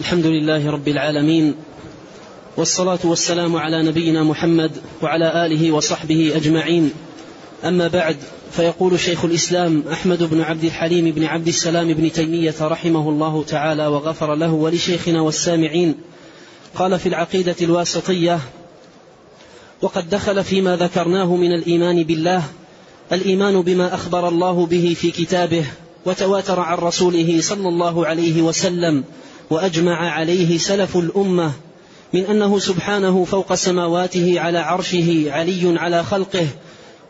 الحمد لله رب العالمين والصلاة والسلام على نبينا محمد وعلى آله وصحبه أجمعين. أما بعد فيقول شيخ الإسلام أحمد بن عبد الحليم بن عبد السلام بن تيمية رحمه الله تعالى وغفر له ولشيخنا والسامعين. قال في العقيدة الواسطية وقد دخل فيما ذكرناه من الإيمان بالله الإيمان بما أخبر الله به في كتابه وتواتر عن رسوله صلى الله عليه وسلم وأجمع عليه سلف الأمة من أنه سبحانه فوق سماواته على عرشه علي على خلقه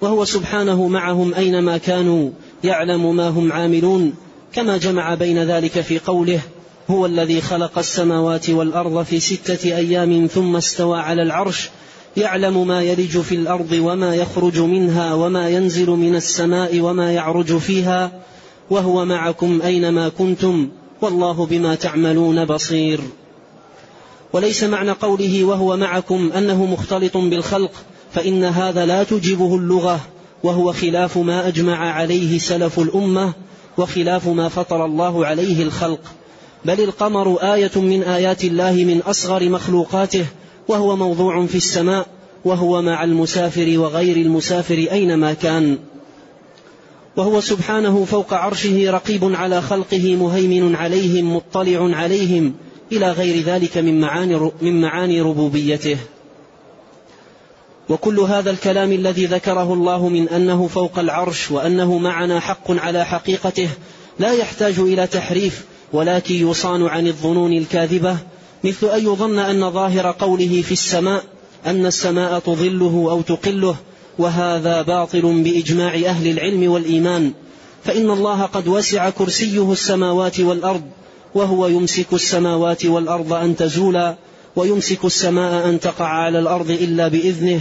وهو سبحانه معهم أينما كانوا يعلم ما هم عاملون كما جمع بين ذلك في قوله هو الذي خلق السماوات والأرض في ستة أيام ثم استوى على العرش يعلم ما يلج في الأرض وما يخرج منها وما ينزل من السماء وما يعرج فيها وهو معكم أينما كنتم والله بما تعملون بصير. وليس معنى قوله وهو معكم أنه مختلط بالخلق فإن هذا لا تجبه اللغة وهو خلاف ما أجمع عليه سلف الأمة وخلاف ما فطر الله عليه الخلق. بل القمر آية من آيات الله من أصغر مخلوقاته وهو موضوع في السماء وهو مع المسافر وغير المسافر أينما كان. وهو سبحانه فوق عرشه رقيب على خلقه مهيمن عليهم مطلع عليهم إلى غير ذلك من معاني, من معاني ربوبيته. وكل هذا الكلام الذي ذكره الله من أنه فوق العرش وأنه معنا حق على حقيقته لا يحتاج إلى تحريف ولكن يصان عن الظنون الكاذبة مثل أن يظن أن ظاهر قوله في السماء أن السماء تظله أو تقله وهذا باطل بإجماع أهل العلم والإيمان فإن الله قد وسع كرسيه السماوات والأرض وهو يمسك السماوات والأرض أن تزولا ويمسك السماء أن تقع على الأرض إلا بإذنه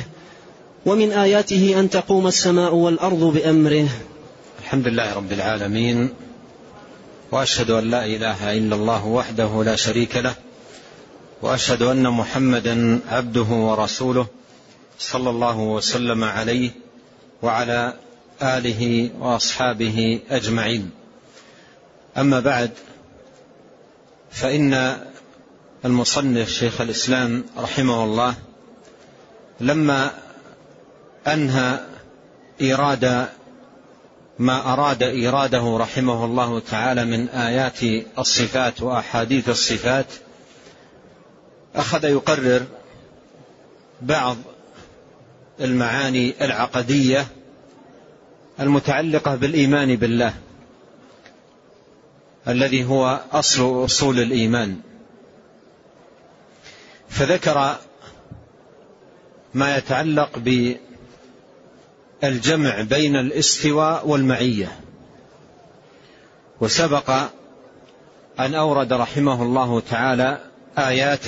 ومن آياته أن تقوم السماء والأرض بأمره. الحمد لله رب العالمين وأشهد أن لا إله إلا الله وحده لا شريك له وأشهد أن محمدا عبده ورسوله صلى الله وسلم عليه وعلى آله وأصحابه أجمعين. أما بعد فإن المصنف شيخ الإسلام رحمه الله لما أنهى إيراد ما أراد إيراده رحمه الله تعالى من آيات الصفات وأحاديث الصفات أخذ يقرر بعض المعاني العقدية المتعلقة بالإيمان بالله الذي هو أصل أصول الإيمان. فذكر ما يتعلق بالجمع بين الاستواء والمعية. وسبق أن أورد رحمه الله تعالى آيات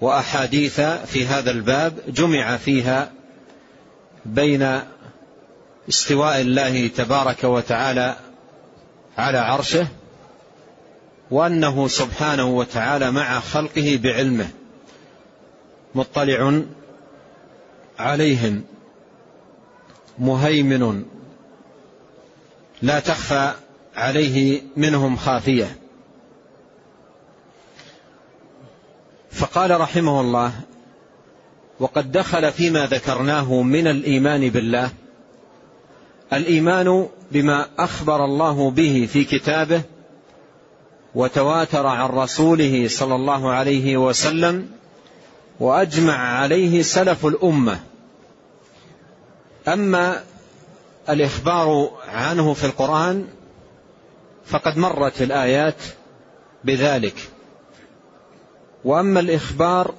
وأحاديث في هذا الباب جمع فيها بين استواء الله تبارك وتعالى على عرشه وأنه سبحانه وتعالى مع خلقه بعلمه مطلع عليهم مهيمن لا تخفى عليه منهم خافية. فقال رحمه الله وقد دخل فيما ذكرناه من الإيمان بالله الإيمان بما أخبر الله به في كتابه وتواتر عن رسوله صلى الله عليه وسلم وأجمع عليه سلف الأمة. أما الإخبار عنه في القرآن فقد مرت الآيات بذلك. وأما الإخبار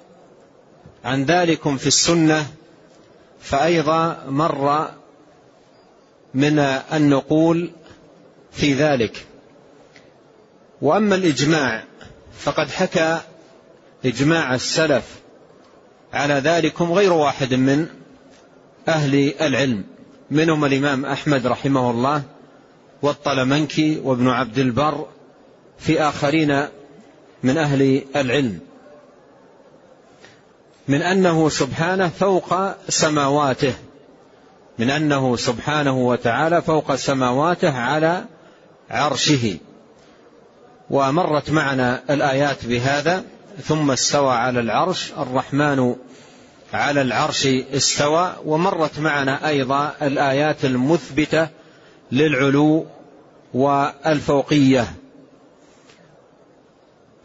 عن ذلكم في السنة فأيضا مر من النقول في ذلك. وأما الإجماع فقد حكى إجماع السلف على ذلكم غير واحد من أهل العلم منهم الإمام أحمد رحمه الله والطلمنكي وابن عبد البر في آخرين من أهل العلم. من أنه سبحانه فوق سماواته. من أنه سبحانه وتعالى فوق سماواته على عرشه. ومرت معنا الآيات بهذا ثم استوى على العرش الرحمن على العرش استوى. ومرت معنا أيضا الآيات المثبتة للعلو والفوقية.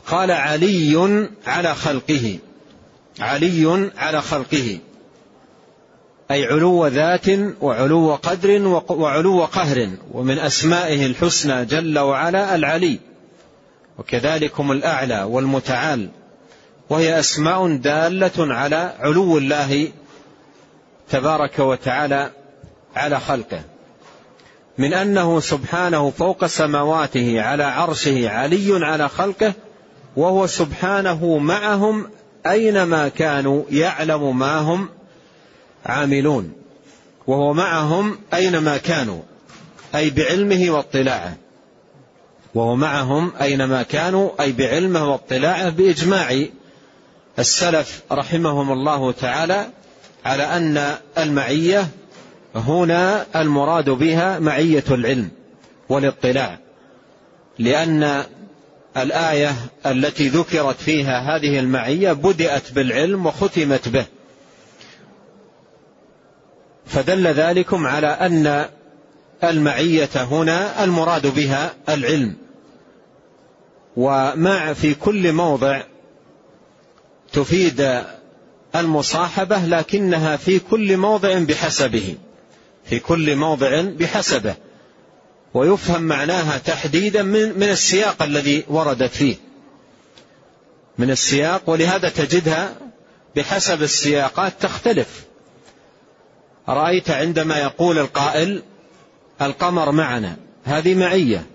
قال علي على خلقه. علي على خلقه. أي علو ذات وعلو قدر وعلو قهر. ومن أسمائه الحسنى جل وعلا العلي. وكذلكم الأعلى والمتعال. وهي أسماء دالة على علو الله تبارك وتعالى على خلقه. من أنه سبحانه فوق سماواته على عرشه علي على خلقه وهو سبحانه معهم أينما كانوا يعلم ما هم عاملون وهو معهم أينما كانوا أي بعلمه واطلاعه وهو معهم أينما كانوا أي بعلمه واطلاعه بإجماع السلف رحمهم الله تعالى على أن المعية هنا المراد بها معية العلم والاطلاع لأن الآية التي ذكرت فيها هذه المعية بدأت بالعلم وختمت به. فدل ذلكم على أن المعية هنا المراد بها العلم. ومع في كل موضع تفيد المصاحبة لكنها في كل موضع بحسبه. في كل موضع بحسبه. ويفهم معناها تحديدا من, من السياق الذي وردت فيه. من السياق ولهذا تجدها بحسب السياقات تختلف. رأيت عندما يقول القائل القمر معنا هذه معية.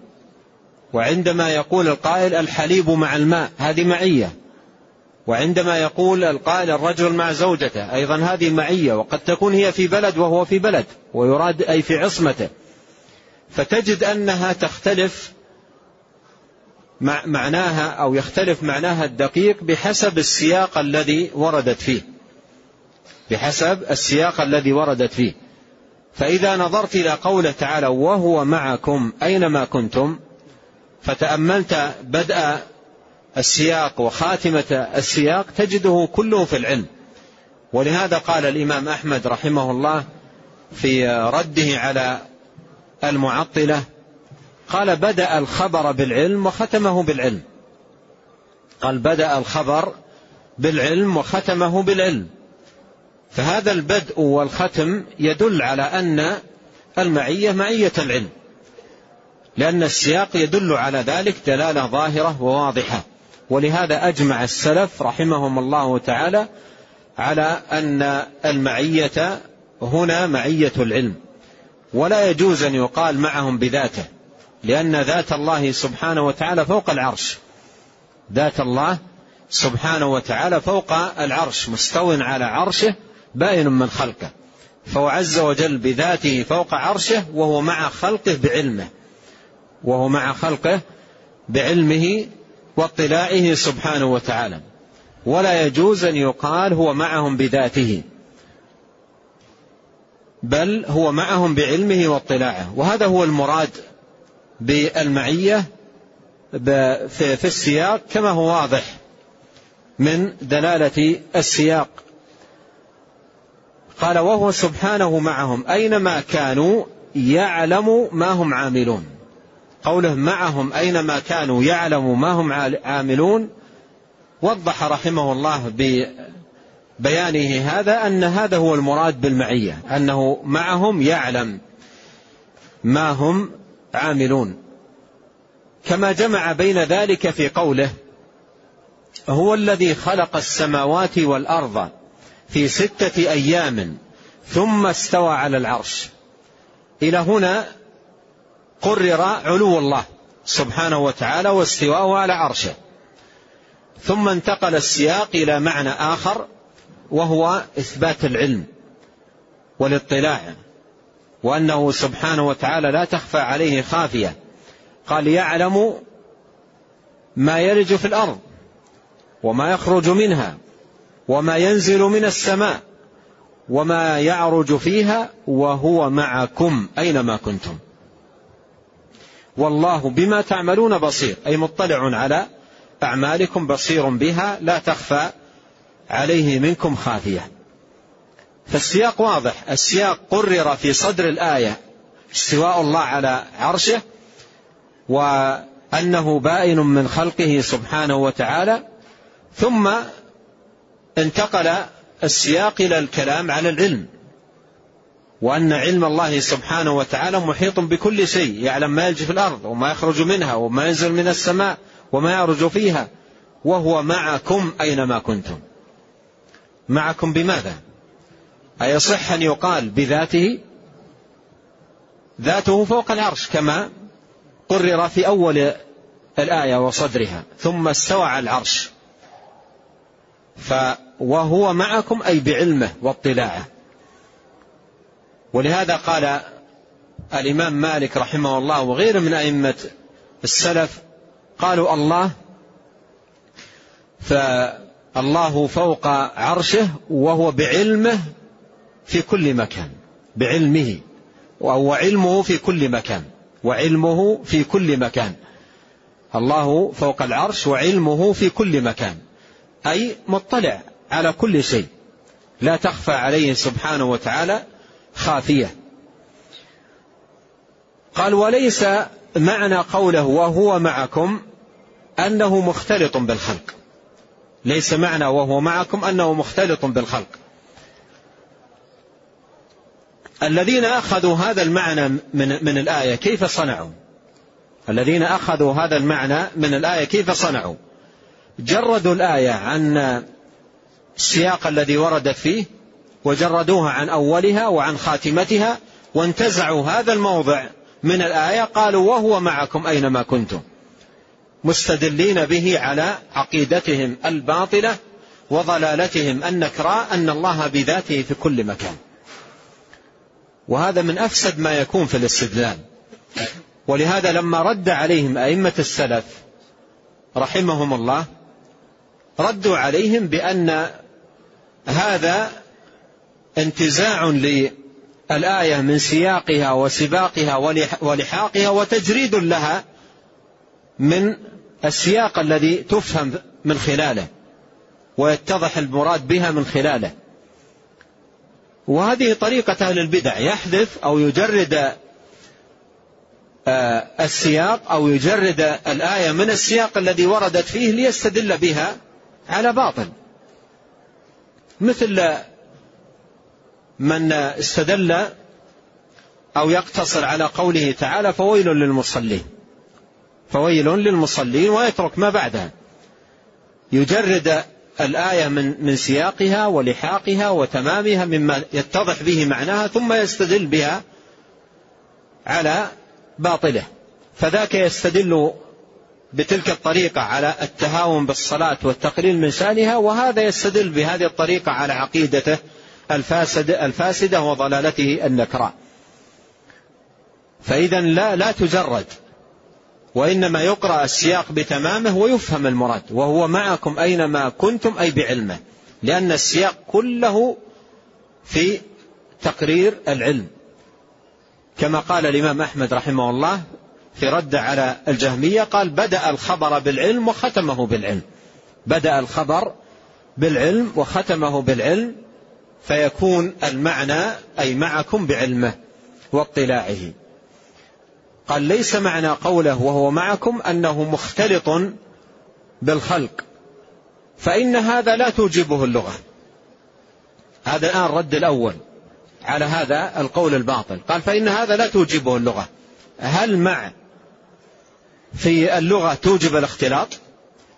وعندما يقول القائل الحليب مع الماء هذه معية. وعندما يقول القائل الرجل مع زوجته أيضا هذه معية. وقد تكون هي في بلد وهو في بلد ويراد أي في عصمته. فتجد أنها تختلف معناها أو يختلف معناها الدقيق بحسب السياق الذي وردت فيه. بحسب السياق الذي وردت فيه. فإذا نظرت إلى قوله تعالى وهو معكم أينما كنتم فتأملت بدء السياق وخاتمة السياق تجده كله في العلم. ولهذا قال الإمام أحمد رحمه الله في رده على المعطلة قال بدأ الخبر بالعلم وختمه بالعلم. قال بدأ الخبر بالعلم وختمه بالعلم. فهذا البدء والختم يدل على أن المعية معية العلم. لأن السياق يدل على ذلك دلالة ظاهرة وواضحة. ولهذا أجمع السلف رحمهم الله تعالى على أن المعية هنا معية العلم. ولا يجوز أن يقال معهم بذاته لأن ذات الله سبحانه وتعالى فوق العرش. ذات الله سبحانه وتعالى فوق العرش مستو على عرشه بائن من خلقه. فهو عز وجل بذاته فوق عرشه وهو مع خلقه بعلمه. وهو مع خلقه بعلمه واطلاعه سبحانه وتعالى. ولا يجوز أن يقال هو معهم بذاته. بل هو معهم بعلمه واطلاعه. وهذا هو المراد بالمعية في السياق كما هو واضح من دلالة السياق. قال وهو سبحانه معهم أينما كانوا يعلم ما هم عاملون. قوله معهم أينما كانوا يعلم ما هم عاملون وضح رحمه الله ببيانه هذا أن هذا هو المراد بالمعية أنه معهم يعلم ما هم عاملون. كما جمع بين ذلك في قوله هو الذي خلق السماوات والأرض في ستة أيام ثم استوى على العرش. إلى هنا قرر علو الله سبحانه وتعالى واستواءه على عرشه. ثم انتقل السياق إلى معنى آخر وهو إثبات العلم والاطلاع وأنه سبحانه وتعالى لا تخفى عليه خافية. قال يعلم ما يلج في الأرض وما يخرج منها وما ينزل من السماء وما يعرج فيها وهو معكم أينما كنتم. والله بما تعملون بصير أي مطلع على أعمالكم بصير بها لا تخفى عليه منكم خافية. فالسياق واضح. السياق قرر في صدر الآية استواء الله على عرشه وأنه بائن من خلقه سبحانه وتعالى ثم انتقل السياق إلى الكلام على العلم وأن علم الله سبحانه وتعالى محيط بكل شيء يعلم ما يلج في الأرض وما يخرج منها وما ينزل من السماء وما يعرج فيها وهو معكم أينما كنتم. معكم بماذا؟ أيصح أن يقال بذاته؟ ذاته فوق العرش كما قرر في أول الآية وصدرها ثم استوى على العرش. وهو معكم أي بعلمه واطلاعه. ولهذا قال الإمام مالك رحمه الله وغيره من أئمة السلف قالوا الله فالله فوق عرشه وهو بعلمه في كل مكان بعلمه وعلمه في كل مكان وعلمه في كل مكان. الله فوق العرش وعلمه في كل مكان. أي مطلع على كل شيء. لا تخفى عليه سبحانه وتعالى خافية. قال وليس معنى قوله وهو معكم أنه مختلط بالخلق. ليس معنى وهو معكم أنه مختلط بالخلق. الذين أخذوا هذا المعنى من, من الآية كيف صنعوا؟ الذين أخذوا هذا المعنى من الآية كيف صنعوا؟ جردوا الآية عن السياق الذي وردت فيه وجردوها عن أولها وعن خاتمتها وانتزعوا هذا الموضع من الآية قالوا وهو معكم أينما كنتم. مستدلين به على عقيدتهم الباطلة وضلالتهم النكراء أن الله بذاته في كل مكان. وهذا من أفسد ما يكون في الاستدلال. ولهذا لما رد عليهم أئمة السلف رحمهم الله ردوا عليهم بأن هذا انتزاع للآية من سياقها وسباقها ولحاقها وتجريد لها من السياق الذي تفهم من خلاله ويتضح المراد بها من خلاله. وهذه طريقة أهل البدع يحذف أو يجرد آه، السياق أو يجرد الآية من السياق الذي وردت فيه ليستدل بها على باطل. مثل من استدل أو يقتصر على قوله تعالى فويل للمصلين. فويل للمصلين ويترك ما بعدها. يجرد الآية من من سياقها ولحاقها وتمامها مما يتضح به معناها ثم يستدل بها على باطله. فذاك يستدل بتلك الطريقة على التهاون بالصلاة والتقليل من شأنها وهذا يستدل بهذه الطريقة على عقيدته الفاسد الفاسدة وضلالته النكراء. فإذا لا لا تجرد. وإنما يقرأ السياق بتمامه ويفهم المراد وهو معكم أينما كنتم أي بعلمه لأن السياق كله في تقرير العلم. كما قال الإمام أحمد رحمه الله في رد على الجهمية قال بدأ الخبر بالعلم وختمه بالعلم. بدأ الخبر بالعلم وختمه بالعلم فيكون المعنى أي معكم بعلمه واطلاعه. قال ليس معنى قوله وهو معكم أنه مختلط بالخلق. فإن هذا لا توجبه اللغة. هذا الآن الرد الأول على هذا القول الباطل. قال فإن هذا لا توجبه اللغة. هل مع في اللغة توجب الاختلاط؟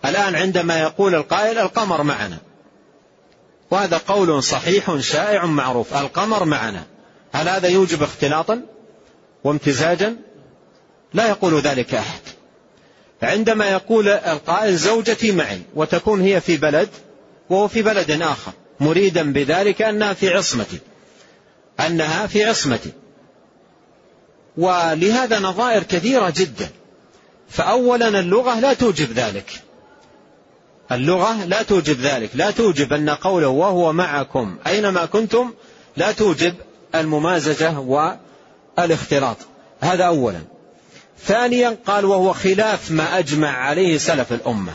الآن عندما يقول القائل القمر معنا. وهذا قول صحيح شائع معروف. القمر معنا. هل هذا يوجب اختلاطا وامتزاجا؟ لا يقول ذلك أحد. عندما يقول القائل زوجتي معي وتكون هي في بلد وهو في بلد آخر مريدا بذلك أنها في عصمتي. أنها في عصمتي. ولهذا نظائر كثيرة جدا. فأولا اللغة لا توجب ذلك. اللغة لا توجب ذلك. لا توجب أن قوله وهو معكم أينما كنتم لا توجب الممازجة والإختلاط. هذا أولا. ثانيا قال وهو خلاف ما أجمع عليه سلف الأمة.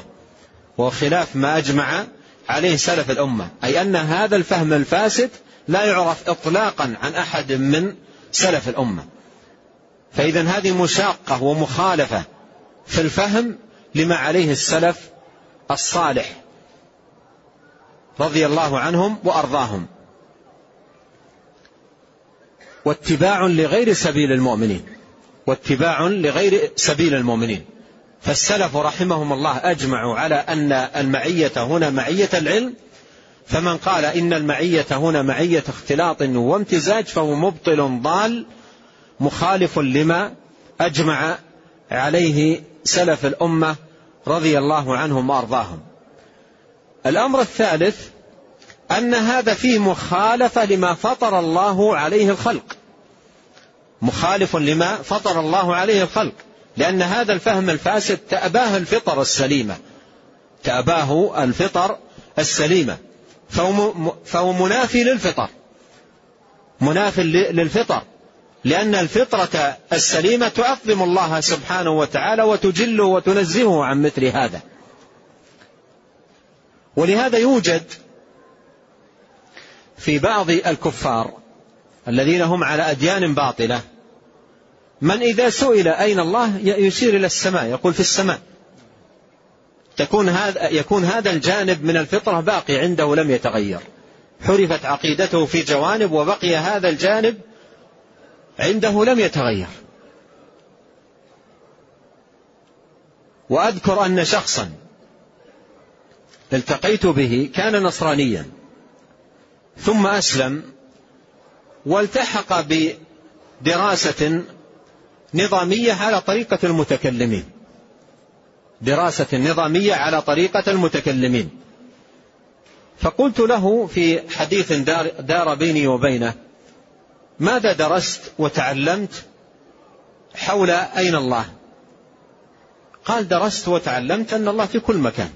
وهو خلاف ما أجمع عليه سلف الأمة. أي أن هذا الفهم الفاسد لا يعرف إطلاقا عن أحد من سلف الأمة. فإذا هذه مشاقة ومخالفة في الفهم لما عليه السلف الصالح رضي الله عنهم وأرضاهم. واتباع لغير سبيل المؤمنين. واتباع لغير سبيل المؤمنين. فالسلف رحمهم الله أجمعوا على أن المعية هنا معية العلم. فمن قال إن المعية هنا معية اختلاط وامتزاج فهو مبطل ضال مخالف لما أجمع عليه سلف الأمة رضي الله عنهم وأرضاهم. الأمر الثالث أن هذا فيه مخالفة لما فطر الله عليه الخلق. مخالف لما فطر الله عليه الخلق. لأن هذا الفهم الفاسد تأباه الفطر السليمة. تأباه الفطر السليمة. فهو, منافي للفطر. مناف للفطر. لأن الفطرة السليمة تعظم الله سبحانه وتعالى وتجله وتنزهه عن مثل هذا. ولهذا يوجد في بعض الكفار الذين هم على أديان باطلة. من إذا سئل أين الله يشير إلى السماء يقول في السماء. تكون هذا يكون هذا الجانب من الفطرة باقي عنده لم يتغير. حرفت عقيدته في جوانب وبقي هذا الجانب عنده لم يتغير. وأذكر أن شخصا التقيت به كان نصرانيا. ثم أسلم والتحق بدراسة نظامية على طريقة المتكلمين. دراسة نظامية على طريقة المتكلمين. فقلت له في حديث دار, دار بيني وبينه ماذا درست وتعلمت حول أين الله؟ قال درست وتعلمت أن الله في كل مكان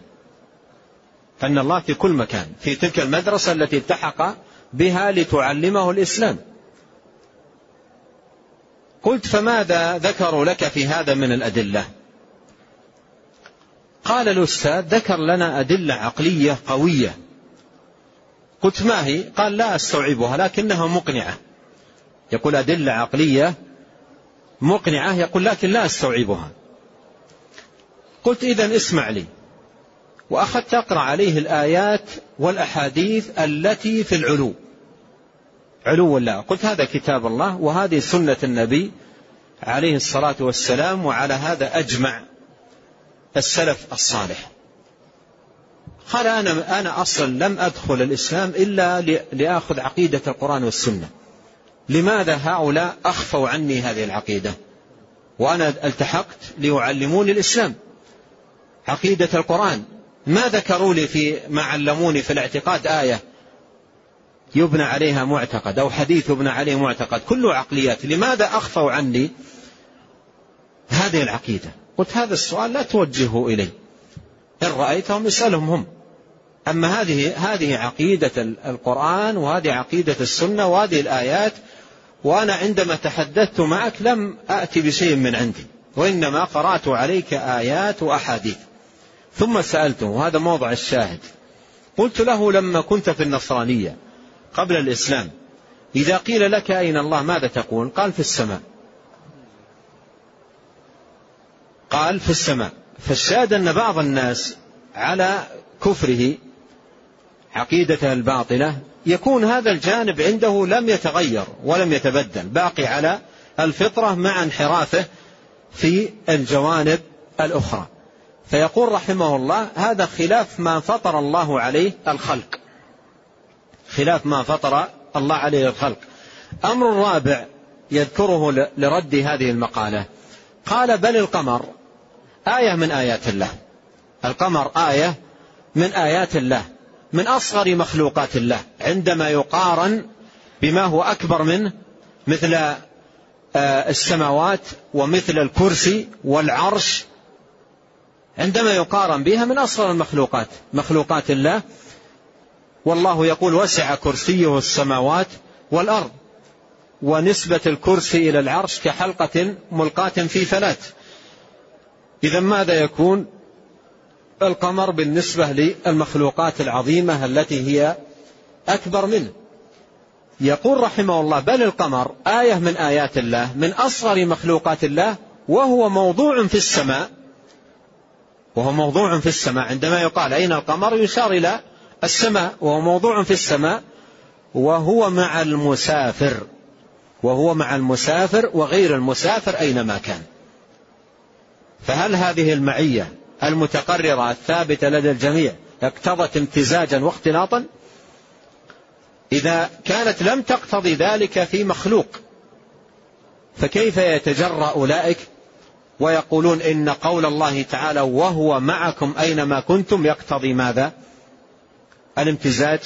أن الله في كل مكان في تلك المدرسة التي التحق بها لتعلمه الإسلام. قلت فماذا ذكروا لك في هذا من الأدلة؟ قال الأستاذ ذكر لنا أدلة عقلية قوية. قلت ما هي؟ قال لا أستوعبها لكنها مقنعة. يقول أدلة عقلية مقنعة يقول لكن لا أستوعبها. قلت إذا اسمع لي. وأخذت أقرأ عليه الآيات والأحاديث التي في العلو. علو الله قلت هذا كتاب الله وهذه سنة النبي عليه الصلاة والسلام وعلى هذا أجمع السلف الصالح. قال أنا أنا أصلا لم أدخل الإسلام إلا لآخذ عقيدة القرآن والسنة. لماذا هؤلاء أخفوا عني هذه العقيدة؟ وأنا التحقت ليعلموني الإسلام. عقيدة القرآن. ما ذكروا لي في ما علموني في الاعتقاد آية يبنى عليها معتقد أو حديث يبنى عليه معتقد. كله عقليات. لماذا أخفوا عني هذه العقيدة؟ قلت هذا السؤال لا توجهه إلي. إن رأيتهم اسألهم هم. أما هذه هذه عقيدة القرآن وهذه عقيدة السنة وهذه الآيات وأنا عندما تحدثت معك لم أتي بشيء من عندي. وإنما قرأت عليك آيات وأحاديث. ثم سألته وهذا موضع الشاهد. قلت له لما كنت في النصرانية قبل الإسلام إذا قيل لك أين الله ماذا تقول؟ قال في السماء. قال في السماء. فالشاهد أن بعض الناس على كفره عقيدته الباطلة يكون هذا الجانب عنده لم يتغير ولم يتبدل باقي على الفطرة مع انحرافه في الجوانب الأخرى. فيقول رحمه الله هذا خلاف ما فطر الله عليه الخلق. خلاف ما فطر الله عليه الخلق. أمر رابع يذكره لرد هذه المقالة. قال بل القمر آية من آيات الله. القمر آية من آيات الله من أصغر مخلوقات الله عندما يقارن بما هو أكبر منه مثل آه، السماوات ومثل الكرسي والعرش عندما يقارن بها من أصغر المخلوقات مخلوقات الله والله يقول وسع كرسيه السماوات والأرض ونسبة الكرسي إلى العرش كحلقة ملقاة في فلاة إذا ماذا يكون؟ القمر بالنسبة للمخلوقات العظيمة التي هي أكبر منه. يقول رحمه الله بل القمر آية من آيات الله من أصغر مخلوقات الله وهو موضوع في السماء وهو موضوع في السماء. عندما يقال أين القمر يشار إلى السماء. وهو موضوع في السماء. وهو مع المسافر. وهو مع المسافر وغير المسافر أينما كان. فهل هذه المعية المتقررة الثابتة لدى الجميع اقتضت امتزاجا واختلاطا؟ إذا كانت لم تقتضي ذلك في مخلوق فكيف يتجرأ أولئك؟ ويقولون إن قول الله تعالى وهو معكم أينما كنتم يقتضي ماذا؟ الامتزاج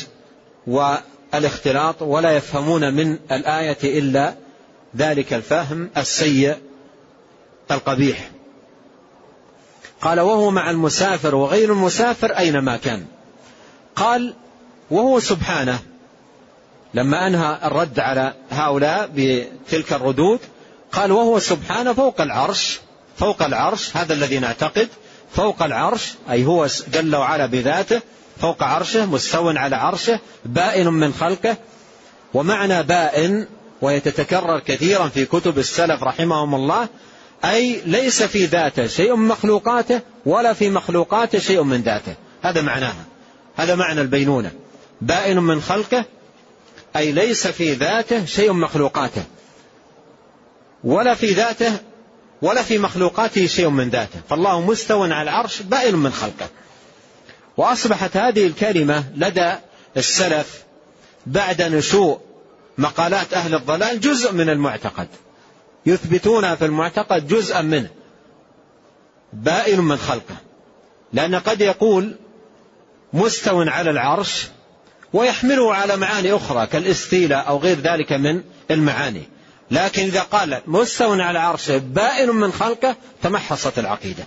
والاختلاط ولا يفهمون من الآية إلا ذلك الفهم السيء القبيح. قال وهو مع المسافر وغير المسافر أينما كان. قال وهو سبحانه. لما أنهى الرد على هؤلاء بتلك الردود قال وهو سبحانه فوق العرش. فوق العرش هذا الذي نعتقد فوق العرش أي هو جل وعلا بذاته فوق عرشه مستو على عرشه بائن من خلقه. ومعنى بائن وهي تتكرر كثيرا في كتب السلف رحمهم الله أي ليس في ذاته شيء من مخلوقاته ولا في مخلوقاته شيء من ذاته. هذا معناها. هذا معنى البينونة. بائن من خلقه أي ليس في ذاته شيء من مخلوقاته. ولا في ذاته ولا في مخلوقاته شيء من ذاته. فالله مستو على العرش بائن من خلقه. وأصبحت هذه الكلمة لدى السلف بعد نشوء مقالات أهل الضلال جزء من المعتقد. يثبتون في المعتقد جزءا منه. بائن من خلقه. لأن قد يقول مستو على العرش ويحمله على معاني أخرى كالاستيلاء أو غير ذلك من المعاني. لكن إذا قال مستو على عرشه بائن من خلقه تمحصت العقيدة.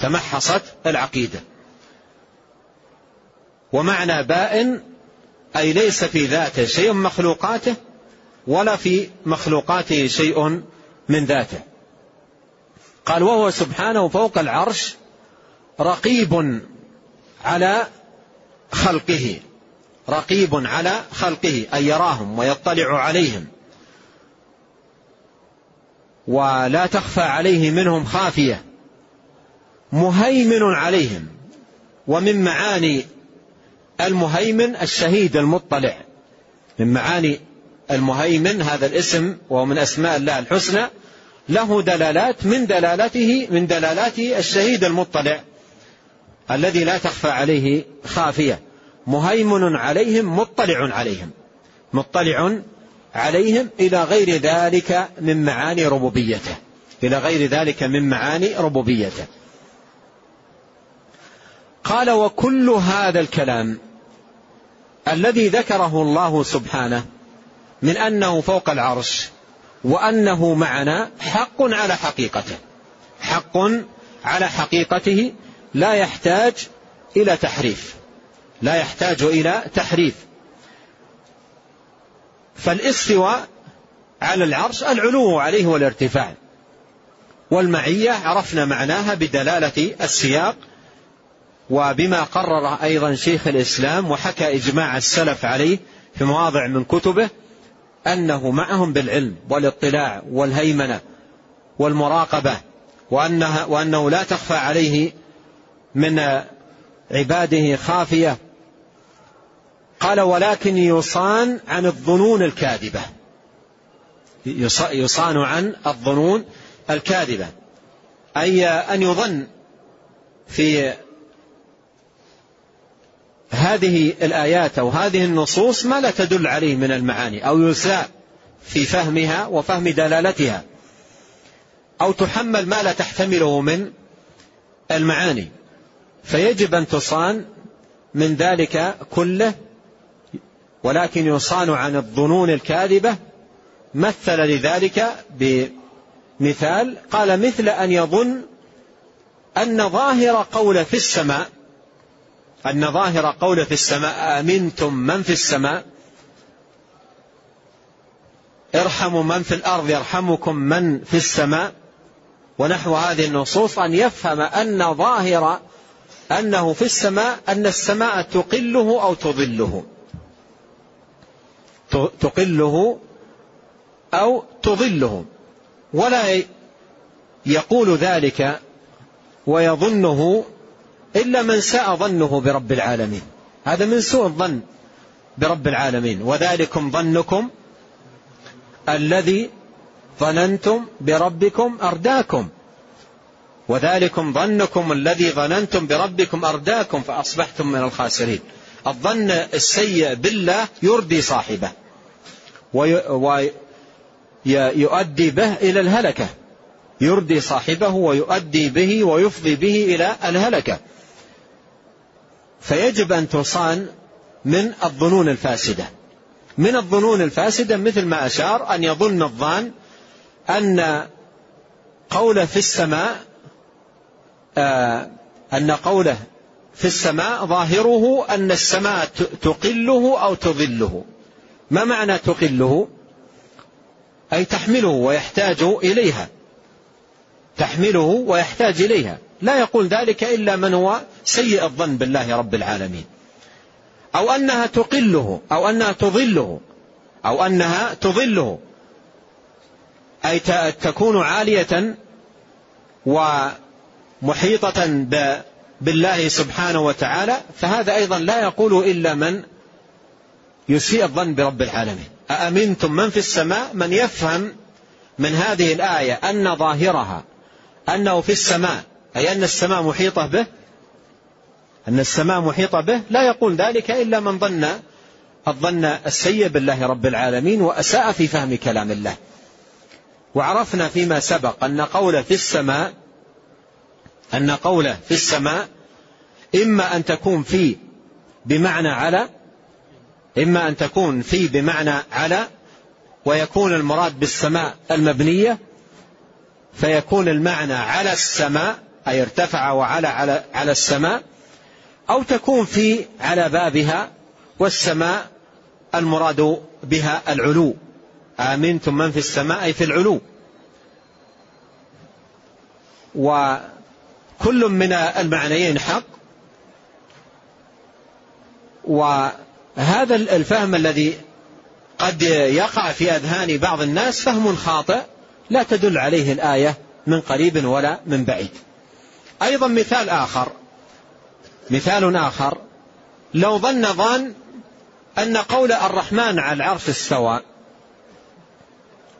تمحصت العقيدة. ومعنى بائن أي ليس في ذاته شيء من مخلوقاته ولا في مخلوقاته شيء من ذاته. قال وهو سبحانه فوق العرش رقيب على خلقه. رقيب على خلقه أي يراهم ويطلع عليهم. ولا تخفى عليه منهم خافية. مهيمن عليهم. ومن معاني المهيمن الشهيد المطلع. من معاني المهيمن هذا الاسم وهو من أسماء الله الحسنى. له دلالات من دلالته من دلالاته الشهيد المطلع. الذي لا تخفى عليه خافية. مهيمن عليهم مطلع عليهم. مطلع عليهم إلى غير ذلك من معاني ربوبيته. إلى غير ذلك من معاني ربوبيته. قال وكل هذا الكلام الذي ذكره الله سبحانه من أنه فوق العرش وأنه معنا حق على حقيقته. حق على حقيقته لا يحتاج إلى تحريف. لا يحتاج إلى تحريف. فالاستواء على العرش العلو عليه والارتفاع. والمعية عرفنا معناها بدلالة السياق وبما قرر أيضا شيخ الإسلام وحكى إجماع السلف عليه في مواضع من كتبه أنه معهم بالعلم والاطلاع والهيمنة والمراقبة وانها وأنه لا تخفى عليه من عباده خافية قال ولكن يصان عن الظنون الكاذبة. يصان عن الظنون الكاذبة. أي أن يظن في هذه الآيات أو هذه النصوص ما لا تدل عليه من المعاني أو يساء في فهمها وفهم دلالتها أو تحمل ما لا تحتمله من المعاني. فيجب أن تصان من ذلك كله ولكن يصان عن الظنون الكاذبة مثل لذلك بمثال قال مثل أن يظن أن ظاهر قول في السماء أن ظاهر قول في السماء أمنتم من في السماء ارحموا من في الأرض يرحمكم من في السماء ونحو هذه النصوص أن يفهم أن ظاهر أنه في السماء أن السماء تقله أو تظله. تقله أو تظله ولا يقول ذلك ويظنه إلا من ساء ظنه برب العالمين. هذا من سوء الظن برب العالمين. وذلكم ظنكم الذي ظننتم بربكم أرداكم. وذلكم ظنكم الذي ظننتم بربكم أرداكم فأصبحتم من الخاسرين. الظن السيء بالله يردي صاحبه. ويؤدي به إلى الهلكة. يردي صاحبه ويؤدي به ويفضي به إلى الهلكة. فيجب أن تصان من الظنون الفاسدة. من الظنون الفاسدة مثل ما أشار أن يظن الظان أن قوله في السماء آه أن قوله في السماء ظاهره أن السماء تقله أو تظله. ما معنى تقله؟ أي تحمله ويحتاج إليها. تحمله ويحتاج إليها. لا يقول ذلك إلا من هو سيء الظن بالله رب العالمين. أو أنها تقله أو أنها تظله أو أنها تظله أي تكون عالية ومحيطة بالله سبحانه وتعالى. فهذا أيضا لا يقول إلا من يسيء الظن برب العالمين. أأمنتم من في السماء؟ من يفهم من هذه الآية أن ظاهرها أنه في السماء أي أن السماء محيطة به؟ أن السماء محيطة به؟ لا يقول ذلك إلا من ظن الظن السيء بالله رب العالمين وأساء في فهم كلام الله. وعرفنا فيما سبق أن قوله في السماء أن قوله في السماء إما أن تكون في بمعنى على إما أن تكون في بمعنى على ويكون المراد بالسماء المبنية فيكون المعنى على السماء أي ارتفع وعلى على, على السماء أو تكون في على بابها والسماء المراد بها العلو. آمنتم من في السماء أي في العلو. وكل من المعنيين حق. وهذا الفهم الذي قد يقع في أذهان بعض الناس فهم خاطئ لا تدل عليه الآية من قريب ولا من بعيد. أيضا مثال آخر مثال آخر. لو ظن ظان أن قول الرحمن على العرش استوى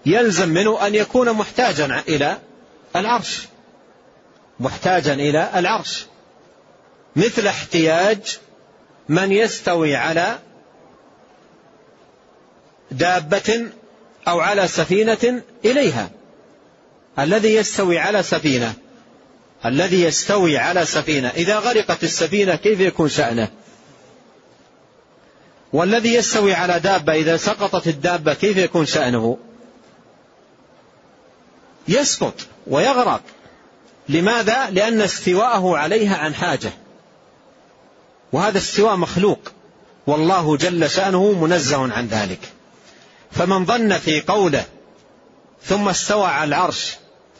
يلزم منه أن يكون محتاجا إلى العرش. محتاجا إلى العرش. مثل احتياج من يستوي على دابة أو على سفينة إليها. الذي يستوي على سفينة. الذي يستوي على سفينة. إذا غرقت السفينة كيف يكون شأنه؟ والذي يستوي على دابة إذا سقطت الدابة كيف يكون شأنه؟ يسقط ويغرق. لماذا؟ لأن استواءه عليها عن حاجة. وهذا استواء مخلوق. والله جل شأنه منزه عن ذلك. فمن ظن في قوله ثم استوى على العرش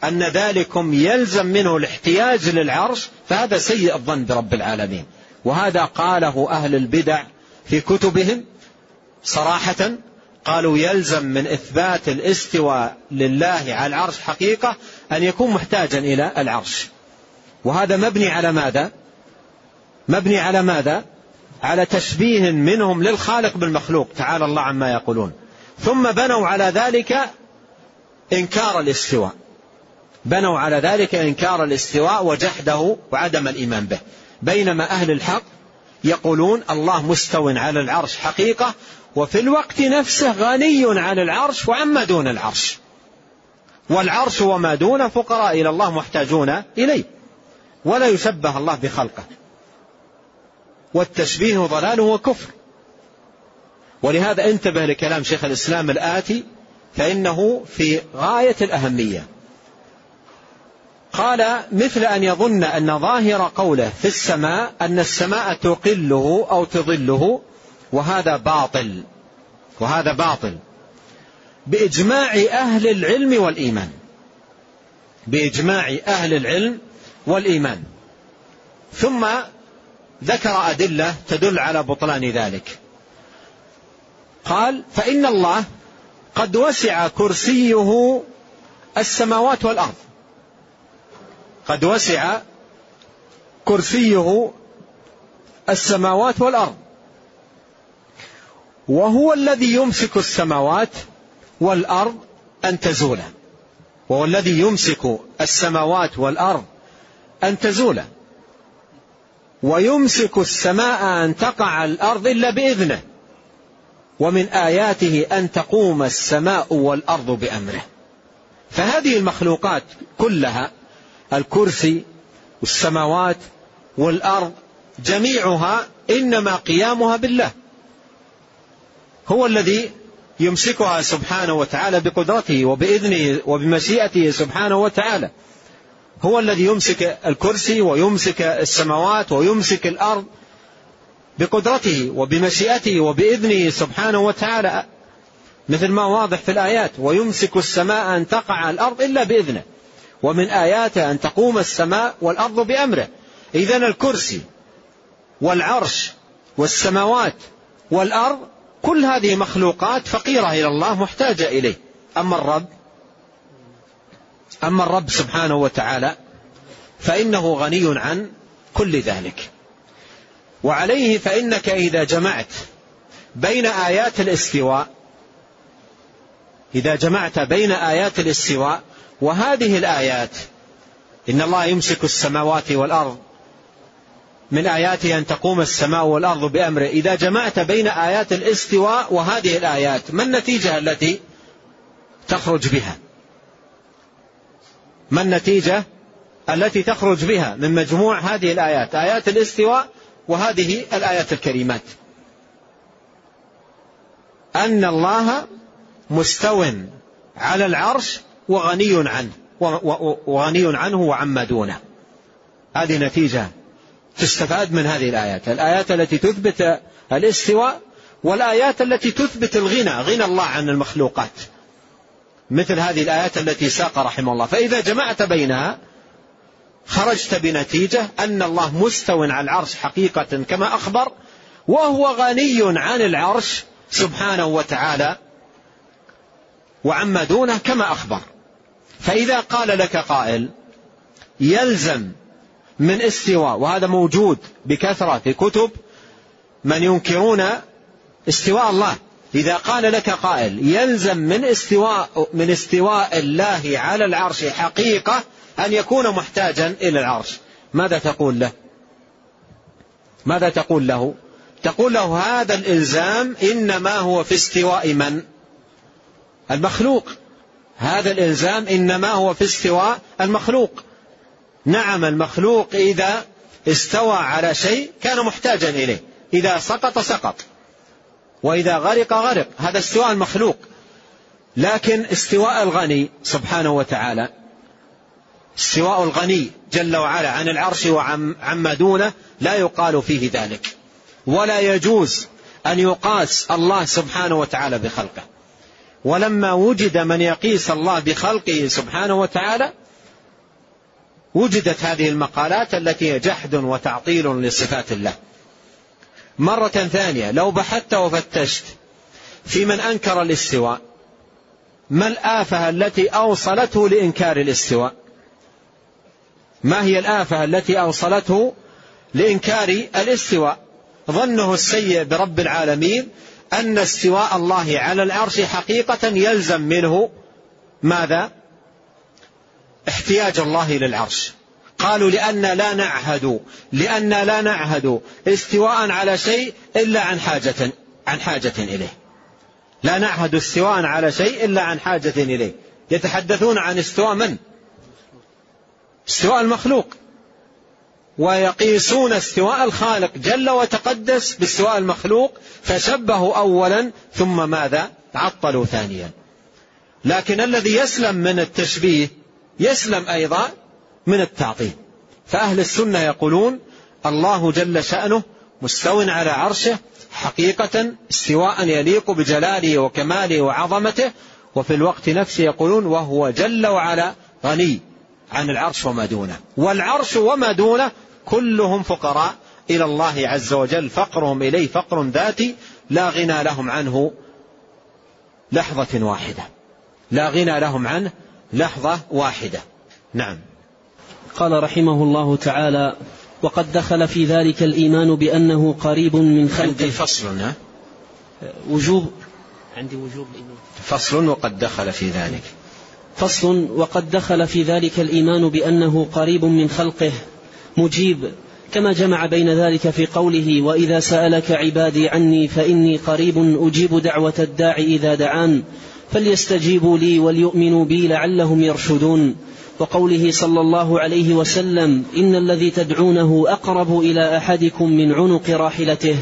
أن ذلكم يلزم منه الاحتياج للعرش فهذا سيء الظن برب العالمين. وهذا قاله أهل البدع في كتبهم صراحة قالوا يلزم من إثبات الاستواء لله على العرش حقيقة أن يكون محتاجا إلى العرش. وهذا مبني على ماذا؟ مبني على ماذا؟ على تشبيه منهم للخالق بالمخلوق تعالى الله عما يقولون. ثم بنوا على ذلك إنكار الاستواء. بنوا على ذلك إنكار الاستواء وجحده وعدم الإيمان به. بينما أهل الحق يقولون الله مستو على العرش حقيقة وفي الوقت نفسه غني عن العرش وعما دون العرش. والعرش وما دون فقراء إلى الله محتاجون إليه. ولا يشبه الله بخلقه. والتشبيه ضلال وكفر. ولهذا انتبه لكلام شيخ الإسلام الآتي فإنه في غاية الأهمية. قال مثل أن يظن أن ظاهر قوله في السماء أن السماء تقله أو تظله وهذا باطل وهذا باطل. بإجماع أهل العلم والإيمان بإجماع أهل العلم والإيمان. ثم ذكر أدلة تدل على بطلان ذلك. قال فإن الله قد وسع كرسيه السماوات والأرض. قد وسع كرسيه السماوات والأرض. وهو الذي يمسك السماوات والأرض أن تزولا وهو الذي يمسك السماوات والأرض أن تزولا ويمسك السماء أن تقع الأرض إلا بإذنه. ومن آياته أن تقوم السماء والأرض بأمره. فهذه المخلوقات كلها الكرسي والسماوات والأرض جميعها إنما قيامها بالله. هو الذي يمسكها سبحانه وتعالى بقدرته وبإذنه وبمشيئته سبحانه وتعالى. هو الذي يمسك الكرسي ويمسك السماوات ويمسك الأرض بقدرته وبمشيئته وبإذنه سبحانه وتعالى مثل ما واضح في الآيات ويمسك السماء أن تقع على الأرض إلا بإذنه ومن آياته أن تقوم السماء والأرض بأمره. إذا الكرسي والعرش والسماوات والأرض كل هذه مخلوقات فقيرة إلى الله محتاجة إليه. أما الرب أما الرب سبحانه وتعالى فإنه غني عن كل ذلك. وعليه فإنك إذا جمعت بين آيات الاستواء إذا جمعت بين آيات الاستواء وهذه الآيات إن الله يمسك السماوات والأرض من آياته أن تقوم السماء والأرض بأمره. إذا جمعت بين آيات الاستواء وهذه الآيات ما النتيجة التي تخرج بها؟ ما النتيجة التي تخرج بها من مجموع هذه الآيات؟ آيات الاستواء وهذه الآيات الكريمات. أن الله مستو على العرش وغني عنه وغني عنه وعما دونه. هذه نتيجة تستفاد من هذه الآيات. الآيات التي تثبت الاستواء والآيات التي تثبت الغنى غنى الله عن المخلوقات. مثل هذه الآيات التي ساق رحمه الله. فإذا جمعت بينها خرجت بنتيجة أن الله مستو على العرش حقيقة كما أخبر وهو غني عن العرش سبحانه وتعالى وعما دونه كما أخبر. فإذا قال لك قائل يلزم من استواء وهذا موجود بكثرة في كتب من ينكرون استواء الله. إذا قال لك قائل يلزم من استواء من استواء الله على العرش حقيقة أن يكون محتاجا إلى العرش. ماذا تقول له؟ ماذا تقول له؟ تقول له هذا الإلزام إنما هو في استواء من؟ المخلوق. هذا الإلزام إنما هو في استواء المخلوق. نعم المخلوق إذا استوى على شيء كان محتاجا إليه. إذا سقط سقط. وإذا غرق غرق. هذا استواء المخلوق. لكن استواء الغني سبحانه وتعالى استواء الغني جل وعلا عن العرش وعما دونه لا يقال فيه ذلك. ولا يجوز أن يقاس الله سبحانه وتعالى بخلقه. ولما وجد من يقيس الله بخلقه سبحانه وتعالى وجدت هذه المقالات التي هي جحد وتعطيل لصفات الله. مرة ثانية لو بحثت وفتشت في من أنكر الاستواء ما الآفة التي أوصلته لإنكار الاستواء؟ ما هي الآفة التي أوصلته لإنكار الاستواء؟ ظنه السيء برب العالمين أن استواء الله على العرش حقيقة يلزم منه ماذا؟ احتياج الله للعرش. قالوا لأن لا نعهد لأن لا نعهد استواء على شيء إلا عن حاجة عن حاجة إليه. لا نعهد استواء على شيء إلا عن حاجة إليه. يتحدثون عن استواء من؟ استواء المخلوق. ويقيسون استواء الخالق جل وتقدس باستواء المخلوق فشبهوا أولا ثم ماذا؟ عطلوا ثانيا. لكن الذي يسلم من التشبيه يسلم أيضا من التعطيل. فأهل السنة يقولون الله جل شأنه مستو على عرشه حقيقة استواء يليق بجلاله وكماله وعظمته وفي الوقت نفسه يقولون وهو جل وعلا غني عن العرش وما دونه. والعرش وما دونه كلهم فقراء إلى الله عز وجل فقرهم إليه فقر ذاتي لا غنى لهم عنه لحظة واحدة. لا غنى لهم عنه لحظة واحدة. نعم. قال رحمه الله تعالى وقد دخل في ذلك الإيمان بأنه قريب من خلقه. عندي فصل ها؟ وجوب؟ عندي وجوب الإيمان فصل وقد دخل في ذلك. فصل وقد دخل في ذلك الإيمان بأنه قريب من خلقه. مجيب كما جمع بين ذلك في قوله وإذا سألك عبادي عني فإني قريب أجيب دعوة الداع إذا دعان فليستجيبوا لي وليؤمنوا بي لعلهم يرشدون وقوله صلى الله عليه وسلم إن الذي تدعونه أقرب إلى أحدكم من عنق راحلته.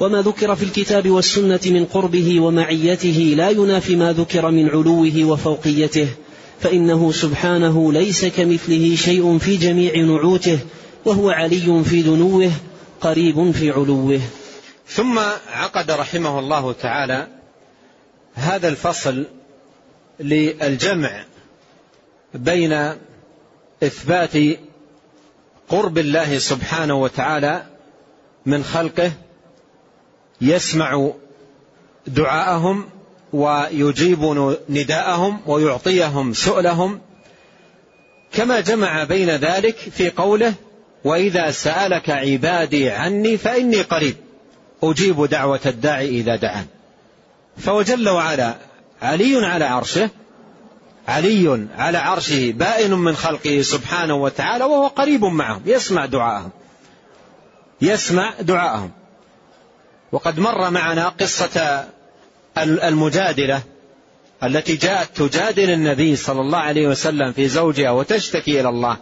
وما ذكر في الكتاب والسنة من قربه ومعيته لا ينافي ما ذكر من علوه وفوقيته فإنه سبحانه ليس كمثله شيء في جميع نعوته وهو علي في دنوه قريب في علوه. ثم عقد رحمه الله تعالى هذا الفصل للجمع بين إثبات قرب الله سبحانه وتعالى من خلقه يسمع دعاءهم ويجيب نداءهم ويعطيهم سؤلهم. كما جمع بين ذلك في قوله وإذا سألك عبادي عني فإني قريب أجيب دعوة الداعي إذا دعان. فهو جل وعلا علي على عرشه علي على عرشه بائن من خلقه سبحانه وتعالى وهو قريب معهم يسمع دعاءهم. يسمع دعاءهم. وقد مر معنا قصة المجادلة التي جاءت تجادل النبي صلى الله عليه وسلم في زوجها وتشتكي إلى الله.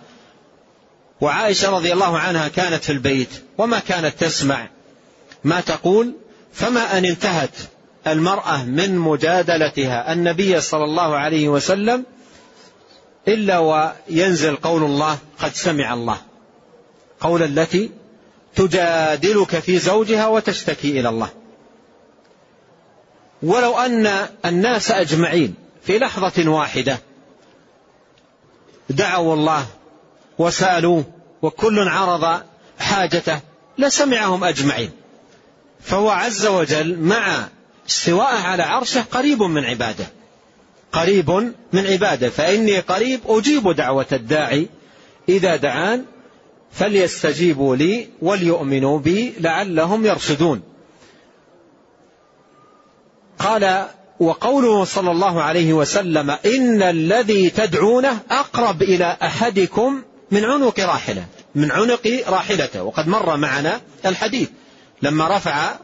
وعائشة رضي الله عنها كانت في البيت وما كانت تسمع. ما تقول؟ فما أن انتهت المرأة من مجادلتها النبي صلى الله عليه وسلم إلا وينزل قول الله قد سمع الله. قول التي تجادلك في زوجها وتشتكي إلى الله. ولو أن الناس أجمعين في لحظة واحدة دعوا الله وسألوه وكل عرض حاجته لسمعهم أجمعين. فهو عز وجل مع استواءه على عرشه قريب من عباده. قريب من عباده. فإني قريب أجيب دعوة الداعي. إذا دعان فليستجيبوا لي وليؤمنوا بي لعلهم يرشدون. قال وقوله صلى الله عليه وسلم إن الذي تدعونه أقرب إلى أحدكم من عنق راحلة. من عنق راحلته. وقد مر معنا الحديث. لما رفع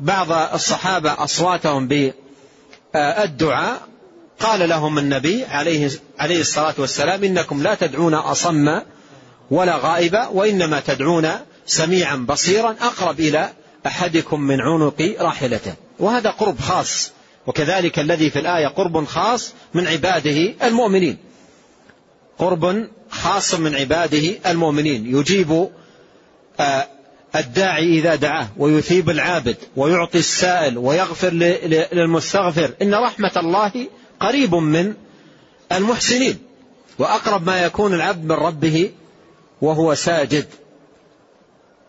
بعض الصحابة أصواتهم بالدعاء. قال لهم النبي عليه, عليه الصلاة والسلام إنكم لا تدعون أصم ولا غائبا وإنما تدعون سميعا بصيرا أقرب إلى أحدكم من عنق راحلته. وهذا قرب خاص وكذلك الذي في الآية قرب خاص من عباده المؤمنين. قرب خاص من عباده المؤمنين. يجيب آه الداعي إذا دعاه ويثيب العابد ويعطي السائل ويغفر للمستغفر. إن رحمة الله قريب من المحسنين. وأقرب ما يكون العبد من ربه وهو ساجد.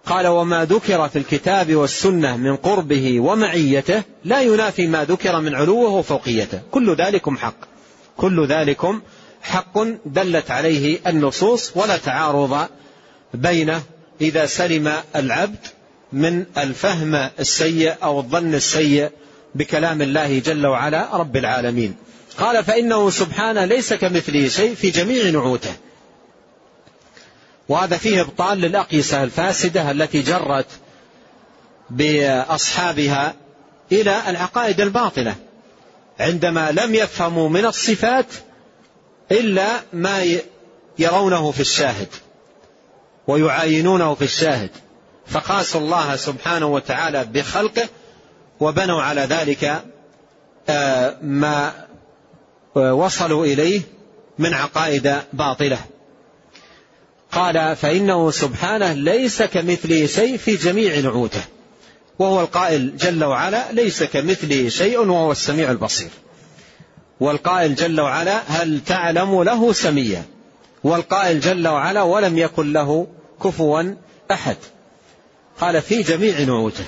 قال وما ذكر في الكتاب والسنة من قربه ومعيته لا ينافي ما ذكر من علوه وفوقيته. كل ذلكم حق. كل ذلكم حق دلت عليه النصوص ولا تعارض بينه إذا سلم العبد من الفهم السيء أو الظن السيء بكلام الله جل وعلا رب العالمين. قال فإنه سبحانه ليس كمثله شيء في جميع نعوته. وهذا فيه إبطال للأقيسة الفاسدة التي جرت بأصحابها إلى العقائد الباطلة. عندما لم يفهموا من الصفات إلا ما يرونه في الشاهد. ويعاينونه في الشاهد. فقاسوا الله سبحانه وتعالى بخلقه وبنوا على ذلك آه، ما آه، وصلوا إليه من عقائد باطلة. قال فإنه سبحانه ليس كمثله شيء في جميع نعوته. وهو القائل جل وعلا ليس كمثله شيء وهو السميع البصير. والقائل جل وعلا هل تعلم له سميا؟ والقائل جل وعلا ولم يكن له كفوا أحد. قال في جميع نعوته.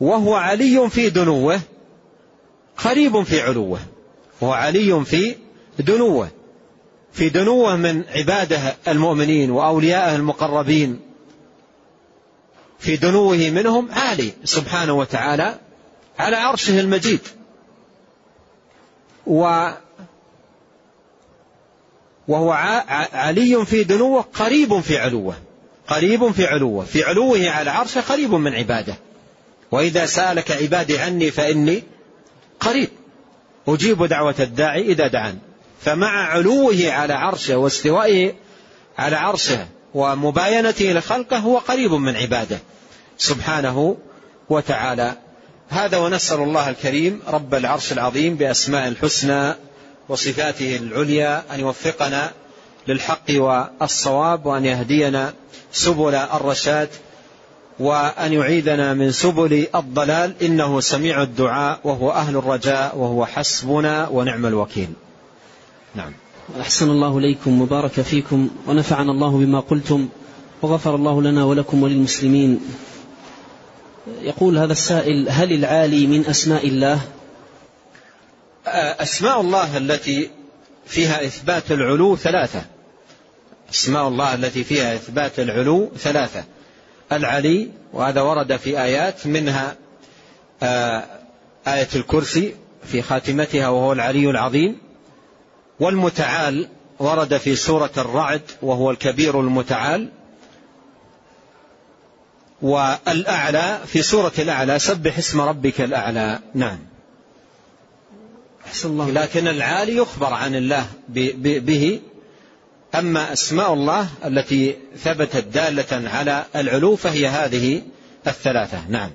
وهو علي في دنوه قريب في علوه. وهو علي في دنوه. في دنوه من عباده المؤمنين وأوليائه المقربين. في دنوه منهم عالي سبحانه وتعالى على عرشه المجيد. وهو علي في دنوة قريب في علوة. قريب في علوة. في علوه على عرشه قريب من عباده. وإذا سألك عبادي عني فإني قريب. أجيب دعوة الداعي إذا دعان. فمع علوه على عرشه واستوائه على عرشه ومباينته لخلقه هو قريب من عباده. سبحانه وتعالى. هذا ونسأل الله الكريم رب العرش العظيم بأسماء الحسنى وصفاته العليا أن يوفقنا للحق والصواب وأن يهدينا سبل الرشاد وأن يعيذنا من سبل الضلال. إنه سميع الدعاء وهو أهل الرجاء وهو حسبنا ونعم الوكيل. نعم. أحسن الله إليكم وبارك فيكم ونفعنا الله بما قلتم وغفر الله لنا ولكم وللمسلمين. يقول هذا السائل هل العالي من أسماء الله؟ أسماء الله التي فيها إثبات العلو ثلاثة. أسماء الله التي فيها إثبات العلو ثلاثة. العلي وهذا ورد في آيات منها آه، آية الكرسي في خاتمتها وهو العلي العظيم. والمتعال ورد في سورة الرعد وهو الكبير المتعال. والأعلى في سورة الأعلى سبح اسم ربك الأعلى. نعم. الله لكن العالي يخبر عن الله به. أما أسماء الله التي ثبتت دالة على العلو فهي هذه الثلاثة. نعم.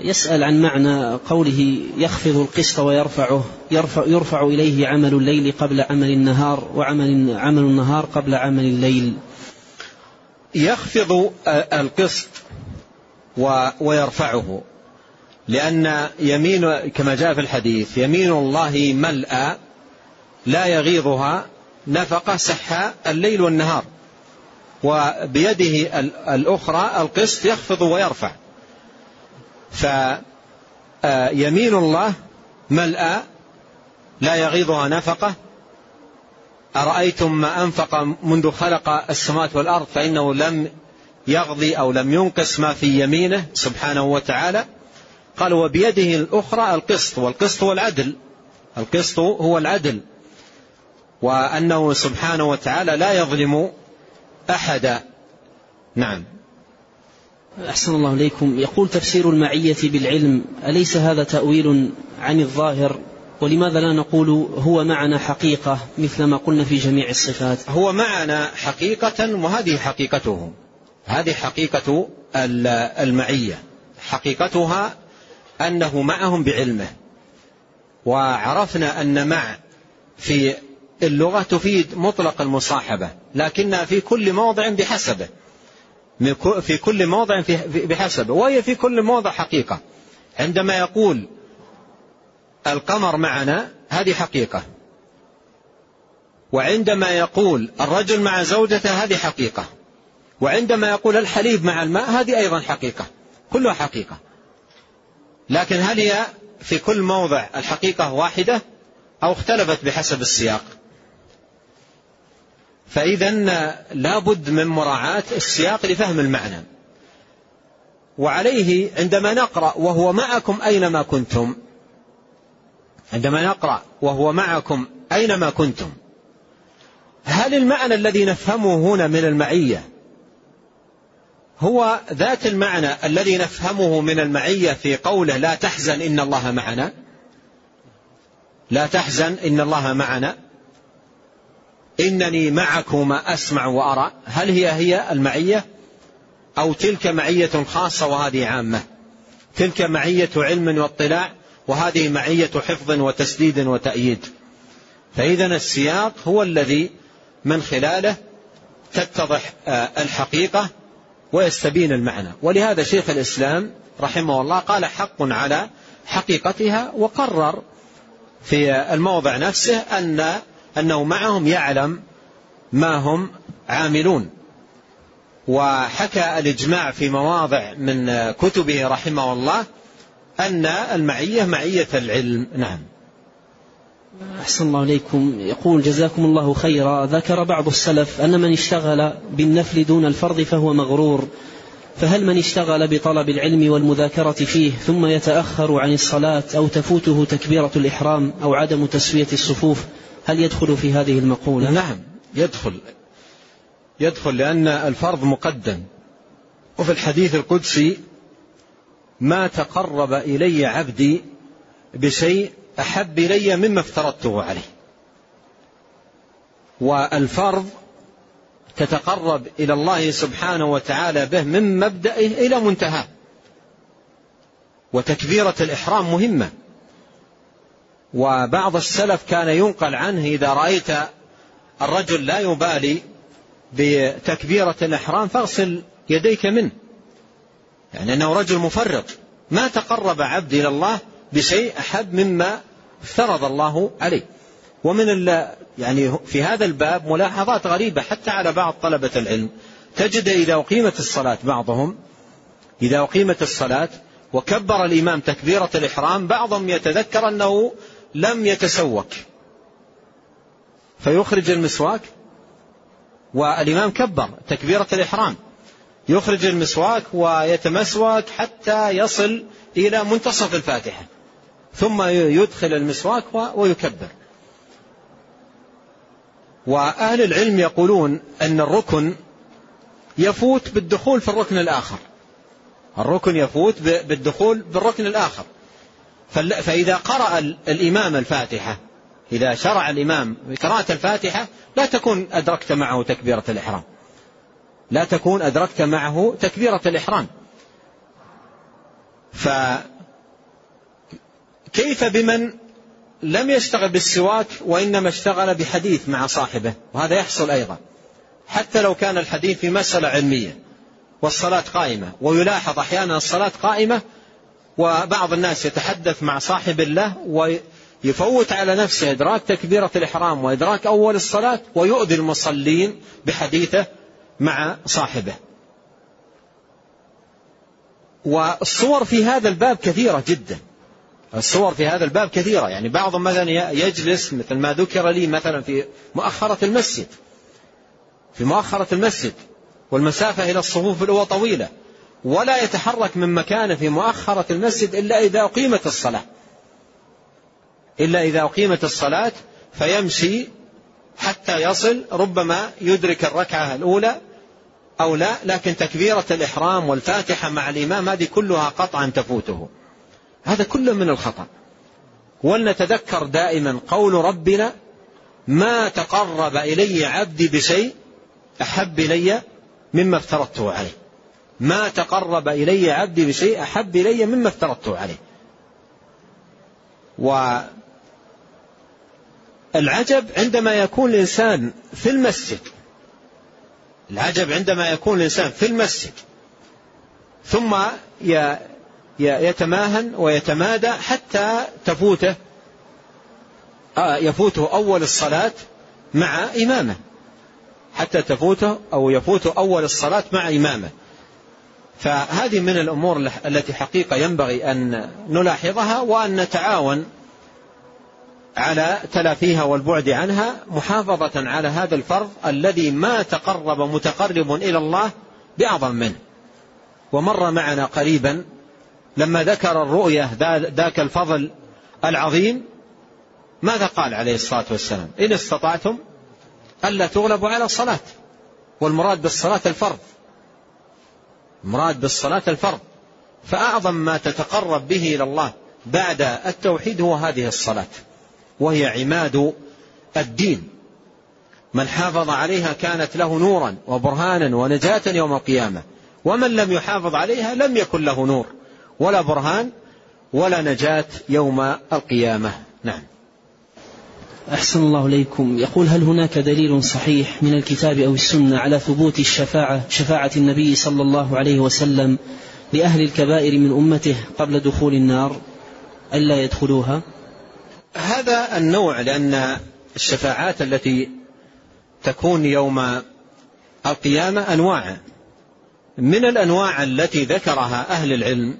يسأل عن معنى قوله يخفض القسط ويرفعه. يرفع, يرفع إليه عمل الليل قبل عمل النهار وعمل عمل النهار قبل عمل الليل. يخفض القسط ويرفعه. لأن يمين كما جاء في الحديث يمين الله ملأى لا يغيضها نفقة سحاء الليل والنهار وبيده الأخرى القسط يخفض ويرفع. فيمين الله ملأى لا يغيضها نفقة. أرأيتم ما أنفق منذ خلق السماوات والأرض فإنه لم يغضي أو لم ينقص ما في يمينه سبحانه وتعالى؟ قال وبيده الأخرى القسط والقسط هو العدل. القسط هو العدل. وأنه سبحانه وتعالى لا يظلم أحدا نعم. أحسن الله إليكم. يقول تفسير المعية بالعلم أليس هذا تأويل عن الظاهر؟ ولماذا لا نقول هو معنا حقيقة مثل ما قلنا في جميع الصفات؟ هو معنا حقيقة وهذه حقيقته. هذه حقيقة المعية. حقيقتها أنه معهم بعلمه. وعرفنا أن مع في اللغة تفيد مطلق المصاحبة لكنها في كل موضع بحسبه. في كل موضع بحسبه وهي في كل موضع حقيقة. عندما يقول القمر معنا هذه حقيقة. وعندما يقول الرجل مع زوجته هذه حقيقة. وعندما يقول الحليب مع الماء هذه أيضا حقيقة. كلها حقيقة. لكن هل هي في كل موضع الحقيقة واحدة أو اختلفت بحسب السياق؟ فإذا لابد من مراعاة السياق لفهم المعنى. وعليه عندما نقرأ وهو معكم أينما كنتم. عندما نقرأ وهو معكم أينما كنتم. هل المعنى الذي نفهمه هنا من المعية هو ذات المعنى الذي نفهمه من المعية في قوله لا تحزن إن الله معنا؟ لا تحزن إن الله معنا؟ إنني معكما أسمع وأرى. هل هي هي المعية؟ أو تلك معية خاصة وهذه عامة؟ تلك معية علم واطلاع وهذه معية حفظ وتسديد وتأييد. فإذا السياق هو الذي من خلاله تتضح آه، الحقيقة ويستبين المعنى. ولهذا شيخ الإسلام رحمه الله قال حق على حقيقتها وقرر في الموضع نفسه أن أنه معهم يعلم ما هم عاملون. وحكى الإجماع في مواضع من كتبه رحمه الله أن المعية معية العلم. نعم. أحسن الله إليكم يقول جزاكم الله خيرا. ذكر بعض السلف أن من اشتغل بالنفل دون الفرض فهو مغرور. فهل من اشتغل بطلب العلم والمذاكرة فيه ثم يتأخر عن الصلاة أو تفوته تكبيرة الإحرام أو عدم تسوية الصفوف؟ هل يدخل في هذه المقولة؟ نعم يدخل. يدخل لأن الفرض مقدم. وفي الحديث القدسي ما تقرب إلي عبدي بشيء أحب إلي مما افترضته عليه. والفرض تتقرب إلى الله سبحانه وتعالى به من مبدئه إلى منتهاه. وتكبيرة الإحرام مهمة. وبعض السلف كان ينقل عنه إذا رأيت الرجل لا يبالي بتكبيرة الإحرام فاغسل يديك منه. يعني أنه رجل مفرط. ما تقرب عبد إلى الله بشيء أحب مما افترض الله عليه. ومن يعني في هذا الباب ملاحظات غريبة حتى على بعض طلبة العلم. تجد إذا أقيمت الصلاة بعضهم إذا أقيمت الصلاة وكبر الإمام تكبيرة الإحرام بعضهم يتذكر أنه لم يتسوك. فيخرج المسواك والإمام كبر تكبيرة الإحرام. يخرج المسواك ويتمسوك حتى يصل إلى منتصف الفاتحة. ثم يدخل المسواك ويكبر. وأهل العلم يقولون أن الركن يفوت بالدخول في الركن الآخر. الركن يفوت بالدخول بالركن الآخر. فإذا قرأ الإمام الفاتحة إذا شرع الإمام بقراءة الفاتحة لا تكون أدركت معه تكبيرة الإحرام. لا تكون أدركت معه تكبيرة الإحرام. فكيف بمن لم يشتغل بالسواك وإنما اشتغل بحديث مع صاحبه؟ وهذا يحصل أيضا. حتى لو كان الحديث في مسألة علمية والصلاة قائمة ويلاحظ أحيانا الصلاة قائمة وبعض الناس يتحدث مع صاحب الله ويفوت على نفسه إدراك تكبيرة الإحرام وإدراك أول الصلاة ويؤذي المصلين بحديثه مع صاحبه. والصور في هذا الباب كثيرة جدا. الصور في هذا الباب كثيرة. يعني بعضهم مثلا يجلس مثل ما ذكر لي مثلا في مؤخرة المسجد. في مؤخرة المسجد. والمسافة إلى الصفوف الأولى طويلة. ولا يتحرك من مكانه في مؤخرة المسجد إلا إذا أقيمت الصلاة. إلا إذا أقيمت الصلاة فيمشي حتى يصل ربما يدرك الركعة الأولى أو لا. لكن تكبيرة الإحرام والفاتحة مع الإمام هذه كلها قطعا تفوته. هذا كله من الخطأ. ولنتذكر دائما قول ربنا ما تقرب إلي عبدي بشيء أحب إلي مما افترضته عليه. ما تقرب إلي عبدي بشيء أحب إلي مما افترضته عليه. والعجب عندما يكون الإنسان في المسجد العجب عندما يكون الإنسان في المسجد ثم يتماهن ويتمادى حتى تفوته آه، يفوته أول الصلاة مع إمامه. حتى تفوته أو يفوته أول الصلاة مع إمامه. فهذه من الأمور التي حقيقة ينبغي أن نلاحظها وأن نتعاون على تلافيها والبعد عنها محافظة على هذا الفرض الذي ما تقرب متقرب إلى الله بأعظم منه. ومر معنا قريبا لما ذكر الرؤية ذاك الفضل العظيم ماذا قال عليه الصلاة والسلام؟ إن استطعتم ألا تغلبوا على الصلاة. والمراد بالصلاة الفرض. مراد بالصلاة الفرض. فأعظم ما تتقرب به إلى الله بعد التوحيد هو هذه الصلاة. وهي عماد الدين. من حافظ عليها كانت له نورا وبرهانا ونجاة يوم القيامة. ومن لم يحافظ عليها لم يكن له نور. ولا برهان ولا نجاة يوم القيامة. نعم. أحسن الله إليكم. يقول هل هناك دليل صحيح من الكتاب أو السنة على ثبوت الشفاعة شفاعة النبي صلى الله عليه وسلم لأهل الكبائر من أمته قبل دخول النار ألا يدخلوها؟ هذا النوع لأن الشفاعات التي تكون يوم القيامة أنواع. من الأنواع التي ذكرها أهل العلم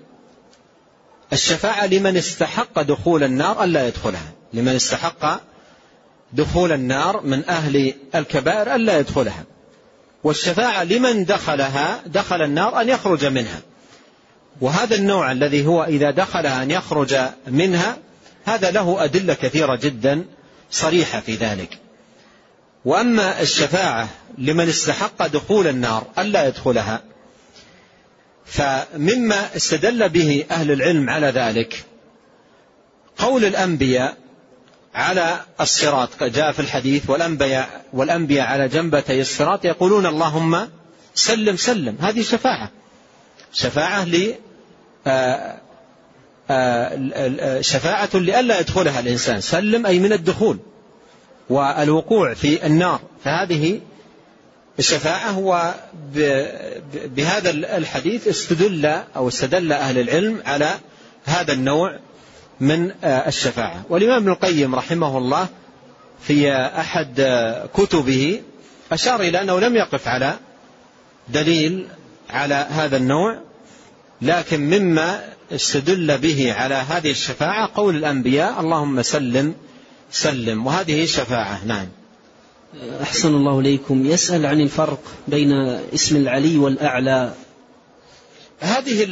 الشفاعة لمن استحق دخول النار ألا يدخلها. لمن استحق دخول النار من أهل الكبائر ألا يدخلها. والشفاعة لمن دخلها دخل النار أن يخرج منها. وهذا النوع الذي هو إذا دخلها أن يخرج منها هذا له أدلة كثيرة جدا صريحة في ذلك. وأما الشفاعة لمن استحق دخول النار ألا يدخلها فمما استدل به أهل العلم على ذلك قول الأنبياء على الصراط جاء في الحديث والأنبياء, والأنبياء على جنبتي الصراط يقولون اللهم سلم سلم. هذه شفاعة. شفاعة ل آه، آه، شفاعة لئلا يدخلها الإنسان. سلم أي من الدخول والوقوع في النار. فهذه الشفاعة وبهذا الحديث استدل أو استدل أهل العلم على هذا النوع من آه، الشفاعة. والإمام ابن القيم رحمه الله في أحد كتبه أشار إلى أنه لم يقف على دليل على هذا النوع لكن مما استدل به على هذه الشفاعة قول الأنبياء اللهم سلم سلم. وهذه شفاعة. نعم. أحسن الله إليكم. يسأل عن الفرق بين اسم العلي والأعلى. هذه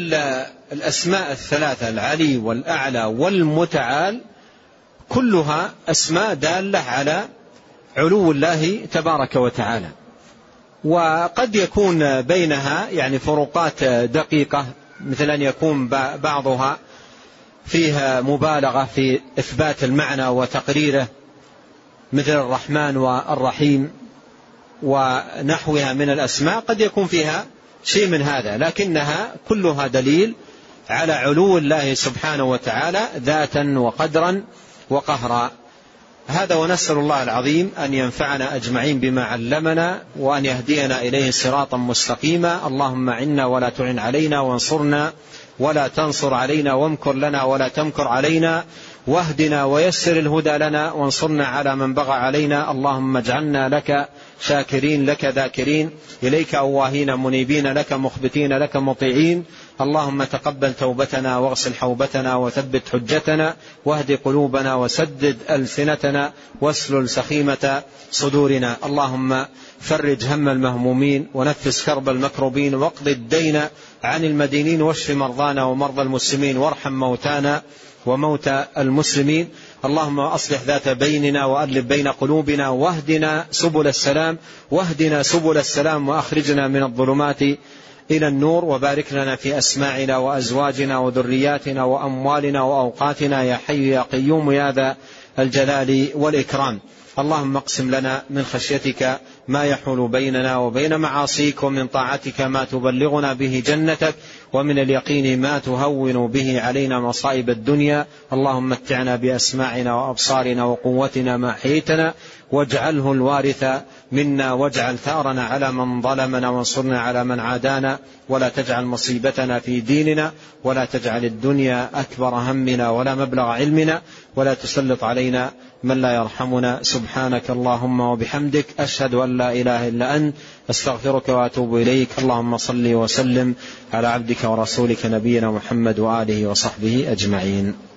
الأسماء الثلاثة العلي والأعلى والمتعال كلها أسماء دالة على علو الله تبارك وتعالى. وقد يكون بينها يعني فروقات دقيقة مثل أن يكون بعضها فيها مبالغة في إثبات المعنى وتقريره. مثل الرحمن والرحيم ونحوها من الأسماء قد يكون فيها شيء من هذا لكنها كلها دليل على علو الله سبحانه وتعالى ذاتا وقدرا وقهرا. هذا ونسأل الله العظيم أن ينفعنا أجمعين بما علمنا وأن يهدينا إليه صراطا مستقيما. اللهم عنا ولا تعن علينا وانصرنا ولا تنصر علينا وامكر لنا ولا تمكر علينا. واهدنا ويسر الهدى لنا وانصرنا على من بغى علينا. اللهم اجعلنا لك شاكرين لك ذاكرين. إليك أواهين منيبين لك مخبتين لك مطيعين. اللهم تقبل توبتنا واغسل حوبتنا وثبت حجتنا. واهد قلوبنا وسدد ألسنتنا. واسلل سخيمة صدورنا. اللهم فرج هم المهمومين ونفس كرب المكروبين. واقض الدين عن المدينين واشف مرضانا ومرضى المسلمين. وارحم موتانا. وموتى المسلمين. اللهم أصلح ذات بيننا والف بين قلوبنا واهدنا سبل السلام واهدنا سبل السلام وأخرجنا من الظلمات إلى النور وبارك لنا في أسماعنا وأزواجنا وذرياتنا وأموالنا وأوقاتنا يا حي يا قيوم يا ذا الجلال والإكرام. اللهم اقسم لنا من خشيتك ما يحول بيننا وبين معاصيك ومن طاعتك ما تبلغنا به جنتك. ومن اليقين ما تهون به علينا مصائب الدنيا. اللهم متعنا بأسماعنا وأبصارنا وقوتنا ما احييتنا واجعله الوارث منا. واجعل ثأرنا على من ظلمنا وانصرنا على من عادانا. ولا تجعل مصيبتنا في ديننا. ولا تجعل الدنيا أكبر همنا ولا مبلغ علمنا. ولا تسلط علينا من لا يرحمنا. سبحانك اللهم وبحمدك. أشهد أن لا إله إلا أنت. أستغفرك وأتوب إليك. اللهم صل وسلم على عبدك ورسولك نبينا محمد وآله وصحبه أجمعين.